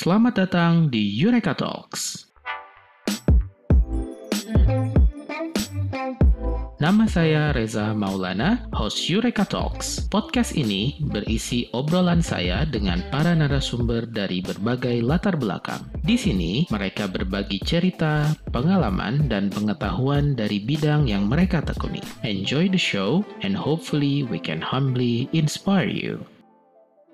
Selamat datang di Eureka Talks. Nama saya Reza Maulana, host Eureka Talks. Podcast ini berisi obrolan saya dengan para narasumber dari berbagai latar belakang. Di sini, mereka berbagi cerita, pengalaman, dan pengetahuan dari bidang yang mereka tekuni. Enjoy the show, and hopefully we can humbly inspire you.